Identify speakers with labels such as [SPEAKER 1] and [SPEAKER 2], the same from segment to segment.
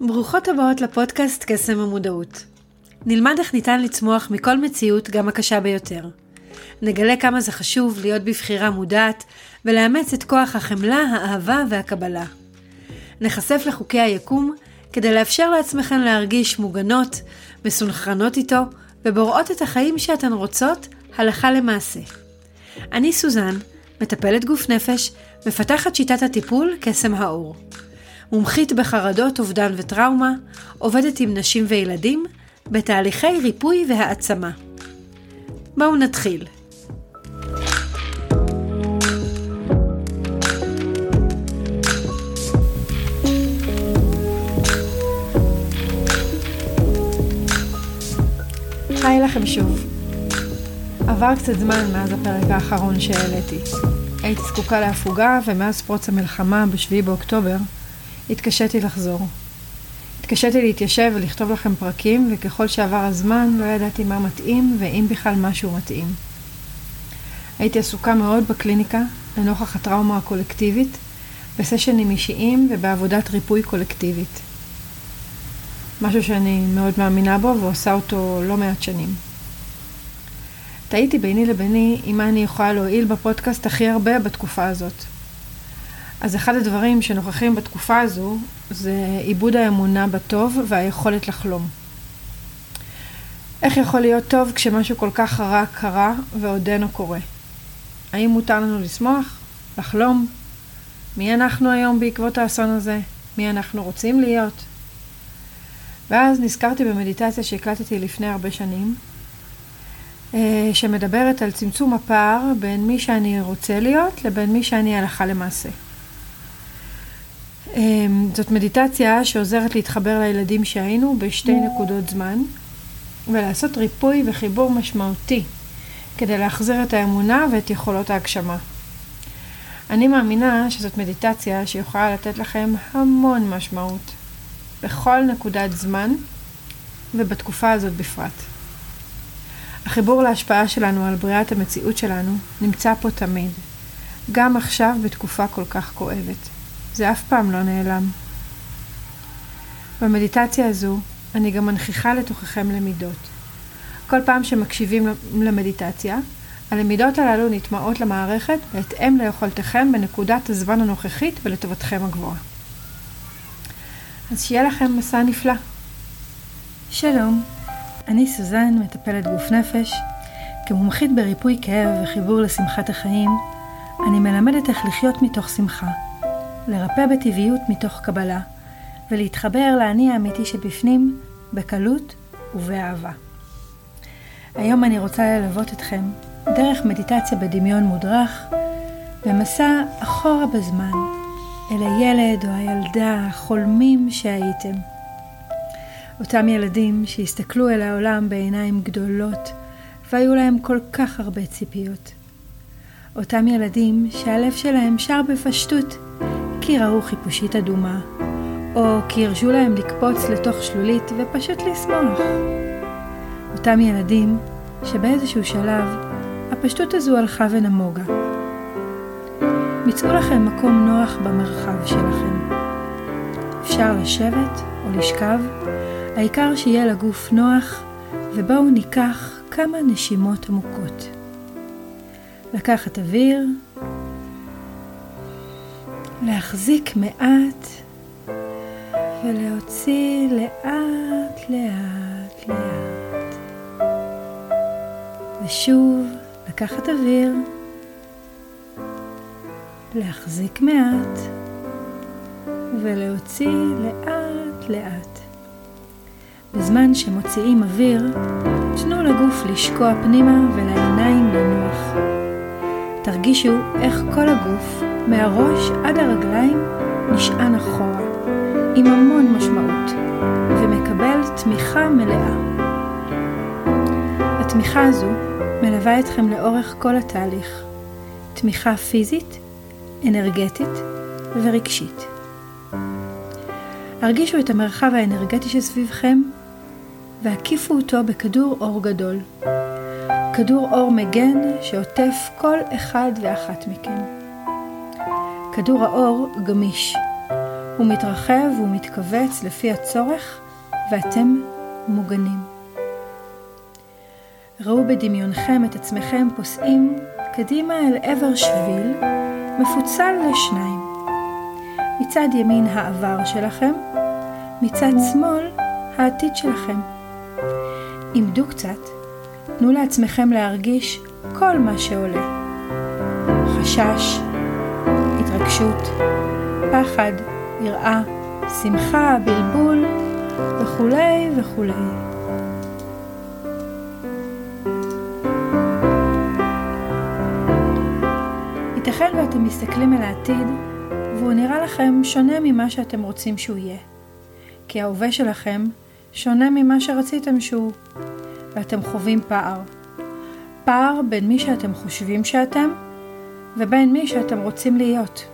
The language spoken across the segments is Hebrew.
[SPEAKER 1] ברוכות הבאות לפודקאסט קסם המודעות. נלמד איך ניתן לצמוח מכל מציאות, גם הקשה ביותר. נגלה כמה זה חשוב להיות בבחירה מודעת ולאמץ את כוח החמלה, האהבה והקבלה. נחשף לחוקי היקום כדי לאפשר לעצמכן להרגיש מוגנות, מסונכרנות איתו ובוראות את החיים שאתן רוצות הלכה למעשה. אני סוזן, מטפלת גוף נפש, מפתחת שיטת הטיפול קסם האור. מומחית בחרדות, אובדן וטראומה, עובדת עם נשים וילדים בתהליכי ריפוי והעצמה. בואו נתחיל. היי לכם שוב. עבר קצת זמן מאז הפרק האחרון שהעליתי. הייתי זקוקה להפוגה, ומאז פרוץ המלחמה ב-7 באוקטובר, התקשיתי לחזור. התקשיתי להתיישב ולכתוב לכם פרקים, וככל שעבר הזמן לא ידעתי מה מתאים, ואם בכלל משהו מתאים. הייתי עסוקה מאוד בקליניקה, לנוכח הטראומה הקולקטיבית, בסשנים אישיים ובעבודת ריפוי קולקטיבית. משהו שאני מאוד מאמינה בו ועושה אותו לא מעט שנים. תהיתי ביני לביני מה אני יכולה להועיל בפודקאסט הכי הרבה בתקופה הזאת. אז אחד הדברים שנוכחים בתקופה הזו זה עיבוד האמונה בטוב והיכולת לחלום. איך יכול להיות טוב כשמשהו כל כך רע קרה ועודנו קורה? האם מותר לנו לשמוח? לחלום? מי אנחנו היום בעקבות האסון הזה? מי אנחנו רוצים להיות? ואז נזכרתי במדיטציה שהקלטתי לפני הרבה שנים, אה, שמדברת על צמצום הפער בין מי שאני רוצה להיות לבין מי שאני הלכה למעשה. אה, זאת מדיטציה שעוזרת להתחבר לילדים שהיינו בשתי נקודות זמן ולעשות ריפוי וחיבור משמעותי כדי להחזיר את האמונה ואת יכולות ההגשמה. אני מאמינה שזאת מדיטציה שיכולה לתת לכם המון משמעות בכל נקודת זמן ובתקופה הזאת בפרט. החיבור להשפעה שלנו על בריאת המציאות שלנו נמצא פה תמיד, גם עכשיו בתקופה כל כך כואבת. זה אף פעם לא נעלם. במדיטציה הזו אני גם מנכיחה לתוככם למידות. כל פעם שמקשיבים למדיטציה, הלמידות הללו נטמעות למערכת בהתאם ליכולתכם בנקודת הזמן הנוכחית ולטובתכם הגבוהה. אז שיהיה לכם מסע נפלא. שלום, אני סוזן, מטפלת גוף נפש. כמומחית בריפוי כאב וחיבור לשמחת החיים, אני מלמדת איך לחיות מתוך שמחה, לרפא בטבעיות מתוך קבלה, ולהתחבר לאני האמיתי שבפנים בקלות ובאהבה. היום אני רוצה ללוות אתכם דרך מדיטציה בדמיון מודרך, במסע אחורה בזמן, אל הילד או הילדה החולמים שהייתם. אותם ילדים שהסתכלו אל העולם בעיניים גדולות והיו להם כל כך הרבה ציפיות. אותם ילדים שהלב שלהם שר בפשטות כי ראו חיפושית אדומה, או כי הרשו להם לקפוץ לתוך שלולית ופשוט לשמוח. אותם ילדים שבאיזשהו שלב הפשטות הזו הלכה ונמוגה. מצאו לכם מקום נוח במרחב שלכם. אפשר לשבת או לשכב העיקר שיהיה לגוף נוח, ובואו ניקח כמה נשימות עמוקות. לקחת אוויר, להחזיק מעט ולהוציא לאט לאט לאט. ושוב לקחת אוויר, להחזיק מעט ולהוציא לאט לאט. בזמן שמוציאים אוויר, תנו לגוף לשקוע פנימה ולעיניים לנוח. תרגישו איך כל הגוף, מהראש עד הרגליים, נשען אחורה, עם המון משמעות, ומקבל תמיכה מלאה. התמיכה הזו מלווה אתכם לאורך כל התהליך. תמיכה פיזית, אנרגטית ורגשית. הרגישו את המרחב האנרגטי שסביבכם והקיפו אותו בכדור אור גדול. כדור אור מגן שעוטף כל אחד ואחת מכם. כדור האור גמיש. הוא מתרחב ומתכווץ לפי הצורך, ואתם מוגנים. ראו בדמיונכם את עצמכם פוסעים קדימה אל עבר שביל, מפוצל לשניים. מצד ימין העבר שלכם, מצד שמאל העתיד שלכם. עמדו קצת, תנו לעצמכם להרגיש כל מה שעולה. חשש, התרגשות, פחד, יראה, שמחה, בלבול וכולי וכולי. ייתכן ואתם מסתכלים אל העתיד והוא נראה לכם שונה ממה שאתם רוצים שהוא יהיה. כי ההווה שלכם שונה ממה שרציתם שהוא, ואתם חווים פער. פער בין מי שאתם חושבים שאתם ובין מי שאתם רוצים להיות.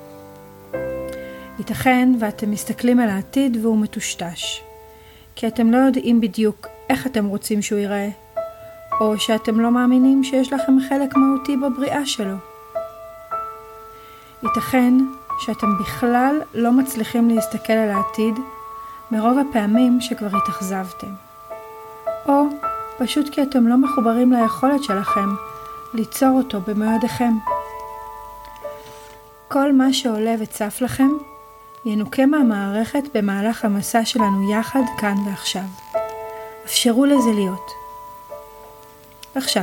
[SPEAKER 1] ייתכן ואתם מסתכלים על העתיד והוא מטושטש, כי אתם לא יודעים בדיוק איך אתם רוצים שהוא ייראה, או שאתם לא מאמינים שיש לכם חלק מהותי בבריאה שלו. ייתכן שאתם בכלל לא מצליחים להסתכל על העתיד מרוב הפעמים שכבר התאכזבתם. או פשוט כי אתם לא מחוברים ליכולת שלכם ליצור אותו במו ידיכם. כל מה שעולה וצף לכם ינוקה מהמערכת במהלך המסע שלנו יחד כאן ועכשיו. אפשרו לזה להיות. עכשיו,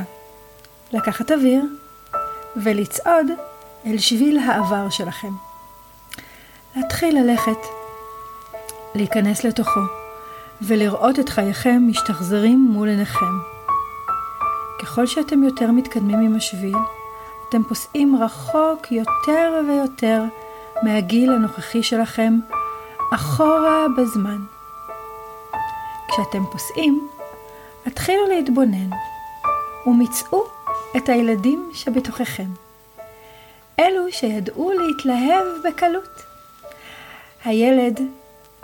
[SPEAKER 1] לקחת אוויר ולצעוד אל שביל העבר שלכם. להתחיל ללכת, להיכנס לתוכו ולראות את חייכם משתחזרים מול עיניכם. ככל שאתם יותר מתקדמים עם השביל, אתם פוסעים רחוק יותר ויותר מהגיל הנוכחי שלכם אחורה בזמן. כשאתם פוסעים, התחילו להתבונן ומצאו את הילדים שבתוככם. אלו שידעו להתלהב בקלות. הילד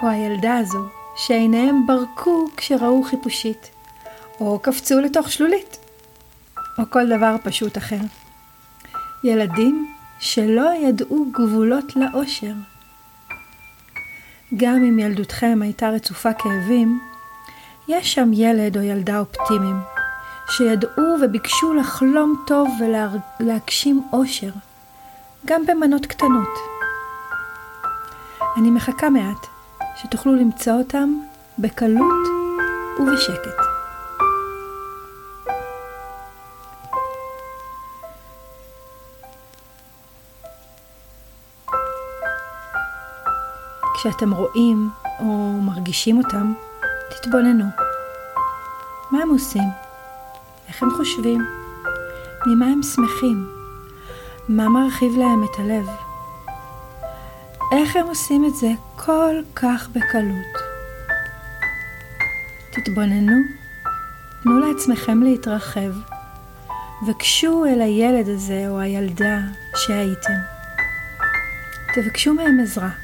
[SPEAKER 1] או הילדה הזו שעיניהם ברקו כשראו חיפושית, או קפצו לתוך שלולית, או כל דבר פשוט אחר. ילדים שלא ידעו גבולות לאושר. גם אם ילדותכם הייתה רצופה כאבים, יש שם ילד או ילדה אופטימיים, שידעו וביקשו לחלום טוב ולהגשים אושר, גם במנות קטנות. אני מחכה מעט שתוכלו למצוא אותם בקלות ובשקט. כשאתם רואים או מרגישים אותם, תתבוננו. מה הם עושים? איך הם חושבים? ממה הם שמחים? מה מרחיב להם את הלב? איך הם עושים את זה כל כך בקלות? תתבוננו, תנו לעצמכם להתרחב, וקשו אל הילד הזה או הילדה שהייתם. תבקשו מהם עזרה.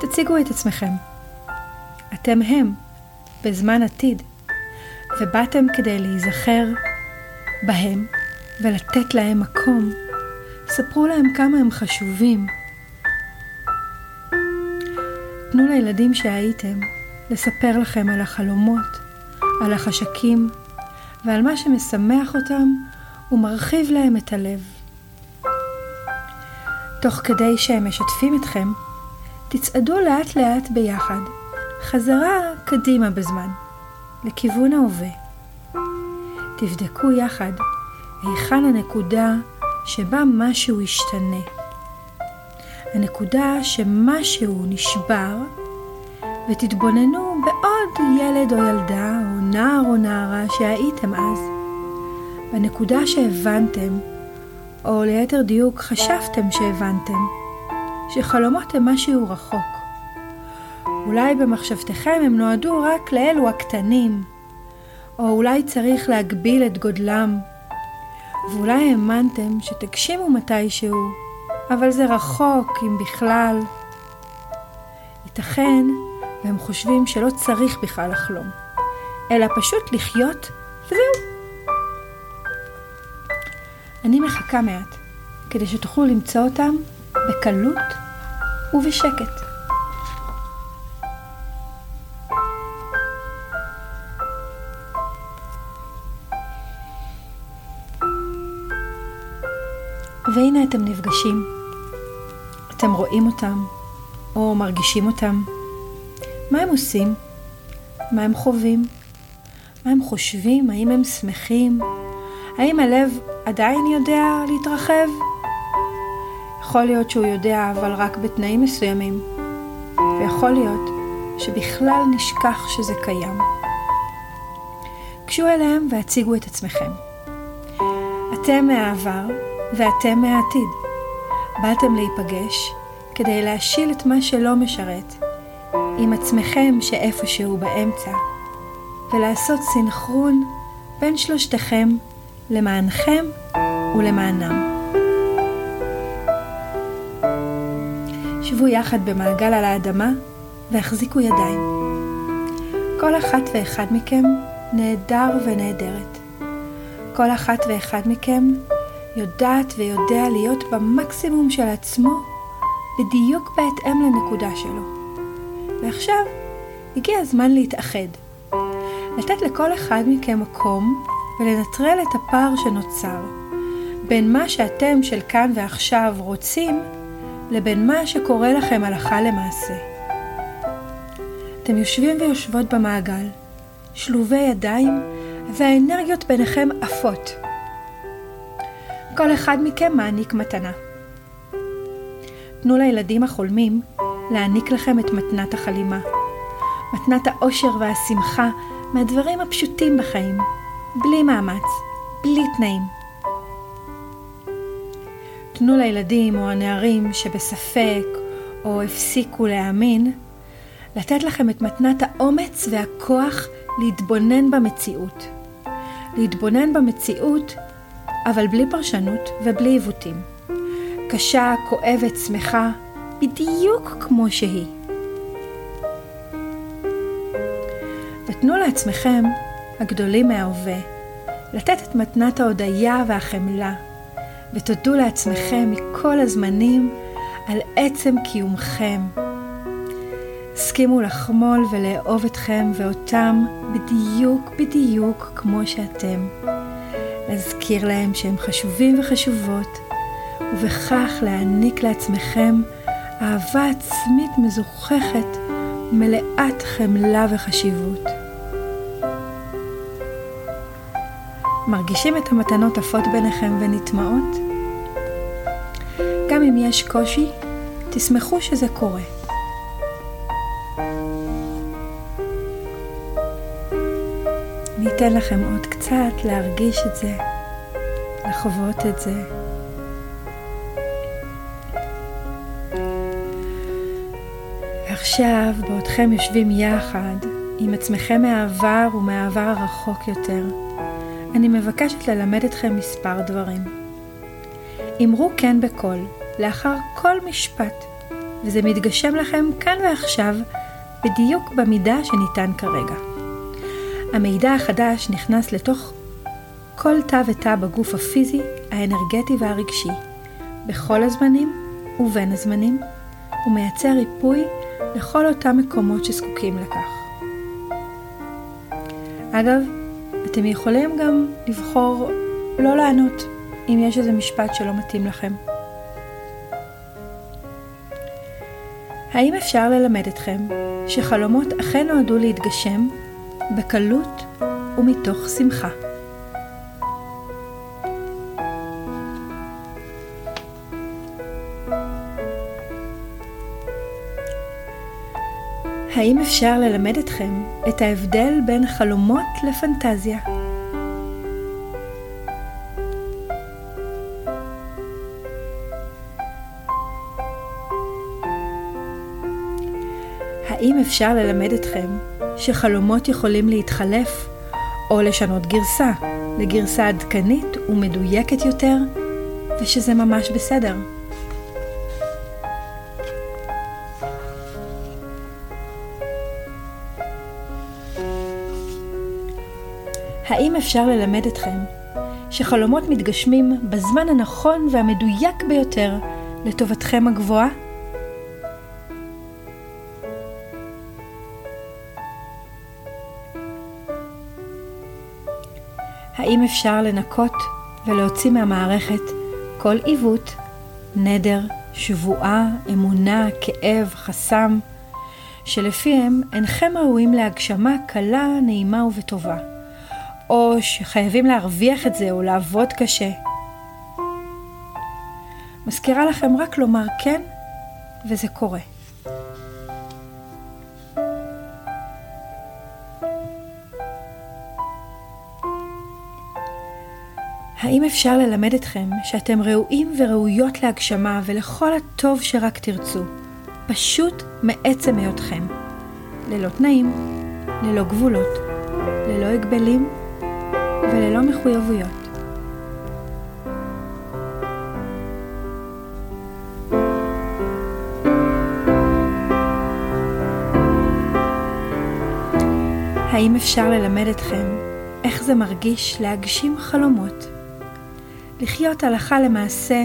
[SPEAKER 1] תציגו את עצמכם. אתם הם, בזמן עתיד, ובאתם כדי להיזכר בהם ולתת להם מקום. ספרו להם כמה הם חשובים. תנו לילדים שהייתם לספר לכם על החלומות, על החשקים ועל מה שמשמח אותם ומרחיב להם את הלב. תוך כדי שהם משתפים אתכם, תצעדו לאט לאט ביחד, חזרה קדימה בזמן, לכיוון ההווה. תבדקו יחד היכן הנקודה שבה משהו ישתנה. הנקודה שמשהו נשבר, ותתבוננו בעוד ילד או ילדה, או נער או נערה שהייתם אז. בנקודה שהבנתם, או ליתר דיוק חשבתם שהבנתם. שחלומות הם משהו רחוק. אולי במחשבתכם הם נועדו רק לאלו הקטנים, או אולי צריך להגביל את גודלם, ואולי האמנתם שתגשימו מתישהו, אבל זה רחוק אם בכלל. ייתכן והם חושבים שלא צריך בכלל לחלום, אלא פשוט לחיות וזהו. אני מחכה מעט, כדי שתוכלו למצוא אותם בקלות ובשקט. והנה אתם נפגשים. אתם רואים אותם, או מרגישים אותם. מה הם עושים? מה הם חווים? מה הם חושבים? האם הם שמחים? האם הלב עדיין יודע להתרחב? יכול להיות שהוא יודע, אבל רק בתנאים מסוימים. ויכול להיות שבכלל נשכח שזה קיים. גשו אליהם והציגו את עצמכם. אתם מהעבר ואתם מהעתיד. באתם להיפגש כדי להשיל את מה שלא משרת עם עצמכם שאיפשהו באמצע, ולעשות סינכרון בין שלושתכם למענכם ולמענם. שבו יחד במעגל על האדמה והחזיקו ידיים. כל אחת ואחד מכם נהדר ונהדרת. כל אחת ואחד מכם יודעת ויודע להיות במקסימום של עצמו בדיוק בהתאם לנקודה שלו. ועכשיו הגיע הזמן להתאחד. לתת לכל אחד מכם מקום ולנטרל את הפער שנוצר בין מה שאתם של כאן ועכשיו רוצים לבין מה שקורה לכם הלכה למעשה. אתם יושבים ויושבות במעגל, שלובי ידיים, והאנרגיות ביניכם עפות. כל אחד מכם מעניק מתנה. תנו לילדים החולמים להעניק לכם את מתנת החלימה. מתנת האושר והשמחה מהדברים הפשוטים בחיים, בלי מאמץ, בלי תנאים. תנו לילדים או הנערים שבספק או הפסיקו להאמין, לתת לכם את מתנת האומץ והכוח להתבונן במציאות. להתבונן במציאות אבל בלי פרשנות ובלי עיוותים. קשה, כואבת, שמחה, בדיוק כמו שהיא. ותנו לעצמכם, הגדולים מההווה, לתת את מתנת ההודיה והחמלה, ותודו לעצמכם מכל הזמנים על עצם קיומכם. הסכימו לחמול ולאהוב אתכם ואותם בדיוק בדיוק כמו שאתם. להזכיר להם שהם חשובים וחשובות, ובכך להעניק לעצמכם אהבה עצמית מזוככת, מלאת חמלה וחשיבות. מרגישים את המתנות עפות ביניכם ונטמעות? גם אם יש קושי, תשמחו שזה קורה. ניתן לכם עוד קצת להרגיש את זה, לחוות את זה. עכשיו, בעודכם יושבים יחד, עם עצמכם מהעבר ומהעבר הרחוק יותר, אני מבקשת ללמד אתכם מספר דברים. אמרו כן בקול, לאחר כל משפט, וזה מתגשם לכם כאן ועכשיו, בדיוק במידה שניתן כרגע. המידע החדש נכנס לתוך כל תא ותא בגוף הפיזי, האנרגטי והרגשי, בכל הזמנים ובין הזמנים, ומייצר ריפוי לכל אותם מקומות שזקוקים לכך. אגב, אתם יכולים גם לבחור לא לענות אם יש איזה משפט שלא מתאים לכם. האם אפשר ללמד אתכם שחלומות אכן נועדו להתגשם בקלות ומתוך שמחה. האם אפשר ללמד אתכם את ההבדל בין חלומות לפנטזיה? האם אפשר ללמד אתכם שחלומות יכולים להתחלף או לשנות גרסה לגרסה עדכנית ומדויקת יותר, ושזה ממש בסדר. אפשר ללמד אתכם שחלומות מתגשמים בזמן הנכון והמדויק ביותר לטובתכם הגבוהה. האם אפשר לנקות ולהוציא מהמערכת כל עיוות, נדר, שבועה, אמונה, כאב, חסם, שלפיהם אינכם ראויים להגשמה קלה, נעימה ובטובה. או שחייבים להרוויח את זה או לעבוד קשה. מזכירה לכם רק לומר כן, וזה קורה. האם אפשר ללמד אתכם שאתם ראויים וראויות להגשמה ולכל הטוב שרק תרצו, פשוט מעצם היותכם, ללא תנאים, ללא גבולות, ללא הגבלים וללא מחויבויות? האם אפשר ללמד אתכם איך זה מרגיש להגשים חלומות? לחיות הלכה למעשה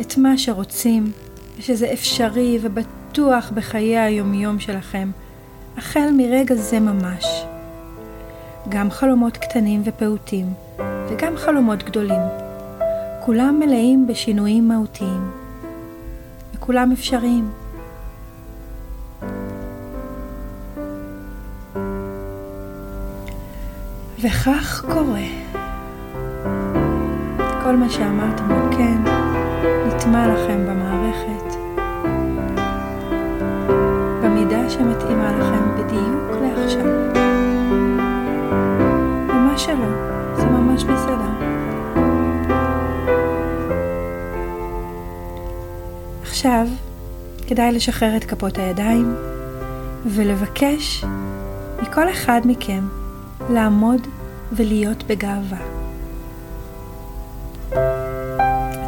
[SPEAKER 1] את מה שרוצים, ושזה אפשרי ובטוח בחיי היומיום שלכם, החל מרגע זה ממש. גם חלומות קטנים ופעוטים, וגם חלומות גדולים. כולם מלאים בשינויים מהותיים, וכולם אפשריים. וכך קורה. כל מה שאמרתם לו כן, נטמע לכם במערכת, במידה שמתאימה לכם בדיוק לעכשיו. שלא, זה ממש בסדר. עכשיו, כדאי לשחרר את כפות הידיים ולבקש מכל אחד מכם לעמוד ולהיות בגאווה.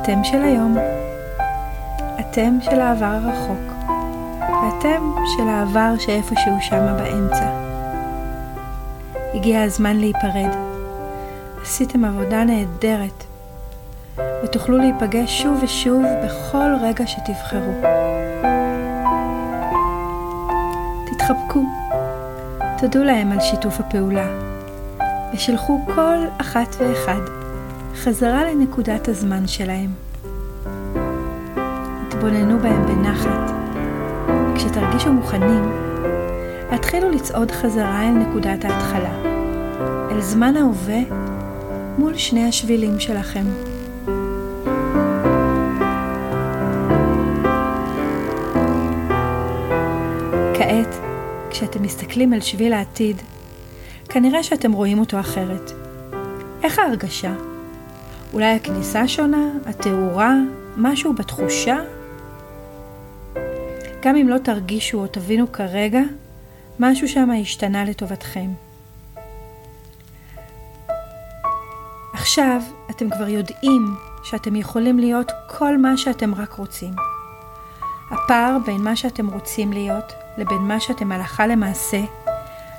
[SPEAKER 1] אתם של היום, אתם של העבר הרחוק, ואתם של העבר שאיפשהו שמה באמצע. הגיע הזמן להיפרד. עשיתם עבודה נהדרת, ותוכלו להיפגש שוב ושוב בכל רגע שתבחרו. תתחבקו, תודו להם על שיתוף הפעולה, ושילחו כל אחת ואחד חזרה לנקודת הזמן שלהם. התבוננו בהם בנחת. כשתרגישו מוכנים, התחילו לצעוד חזרה אל נקודת ההתחלה, אל זמן ההווה מול שני השבילים שלכם. כעת, כשאתם מסתכלים על שביל העתיד, כנראה שאתם רואים אותו אחרת. איך ההרגשה? אולי הכניסה שונה, התאורה, משהו בתחושה? גם אם לא תרגישו או תבינו כרגע, משהו שם השתנה לטובתכם. עכשיו אתם כבר יודעים שאתם יכולים להיות כל מה שאתם רק רוצים. הפער בין מה שאתם רוצים להיות לבין מה שאתם הלכה למעשה,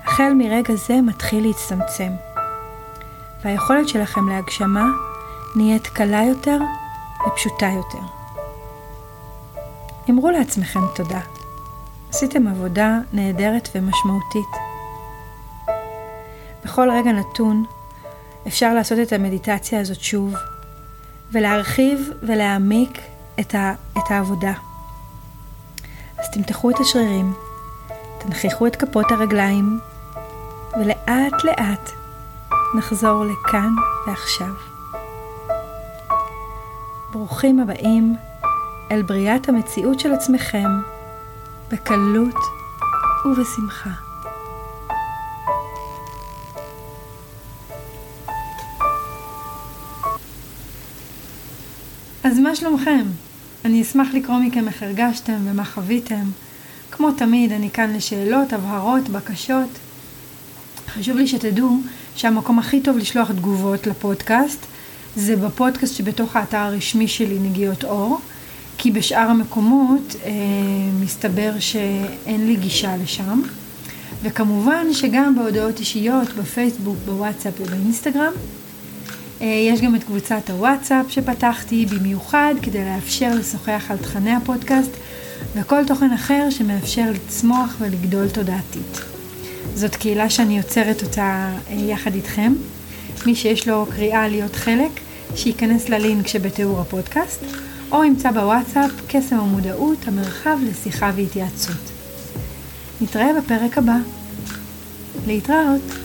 [SPEAKER 1] החל מרגע זה מתחיל להצטמצם. והיכולת שלכם להגשמה נהיית קלה יותר ופשוטה יותר. אמרו לעצמכם תודה. עשיתם עבודה נהדרת ומשמעותית. בכל רגע נתון אפשר לעשות את המדיטציה הזאת שוב, ולהרחיב ולהעמיק את, ה, את העבודה. אז תמתחו את השרירים, תנכיחו את כפות הרגליים, ולאט לאט נחזור לכאן ועכשיו. ברוכים הבאים אל בריאת המציאות של עצמכם בקלות ובשמחה. אז מה שלומכם? אני אשמח לקרוא מכם איך הרגשתם ומה חוויתם. כמו תמיד, אני כאן לשאלות, הבהרות, בקשות. חשוב לי שתדעו שהמקום הכי טוב לשלוח תגובות לפודקאסט זה בפודקאסט שבתוך האתר הרשמי שלי נגיעות אור, כי בשאר המקומות אה, מסתבר שאין לי גישה לשם. וכמובן שגם בהודעות אישיות, בפייסבוק, בוואטסאפ ובאינסטגרם. אה, יש גם את קבוצת הוואטסאפ שפתחתי במיוחד כדי לאפשר לשוחח על תכני הפודקאסט וכל תוכן אחר שמאפשר לצמוח ולגדול תודעתית. זאת קהילה שאני יוצרת אותה אה, יחד איתכם. מי שיש לו קריאה להיות חלק, שייכנס ללינק שבתיאור הפודקאסט, או ימצא בוואטסאפ קסם המודעות, המרחב לשיחה והתייעצות. נתראה בפרק הבא. להתראות.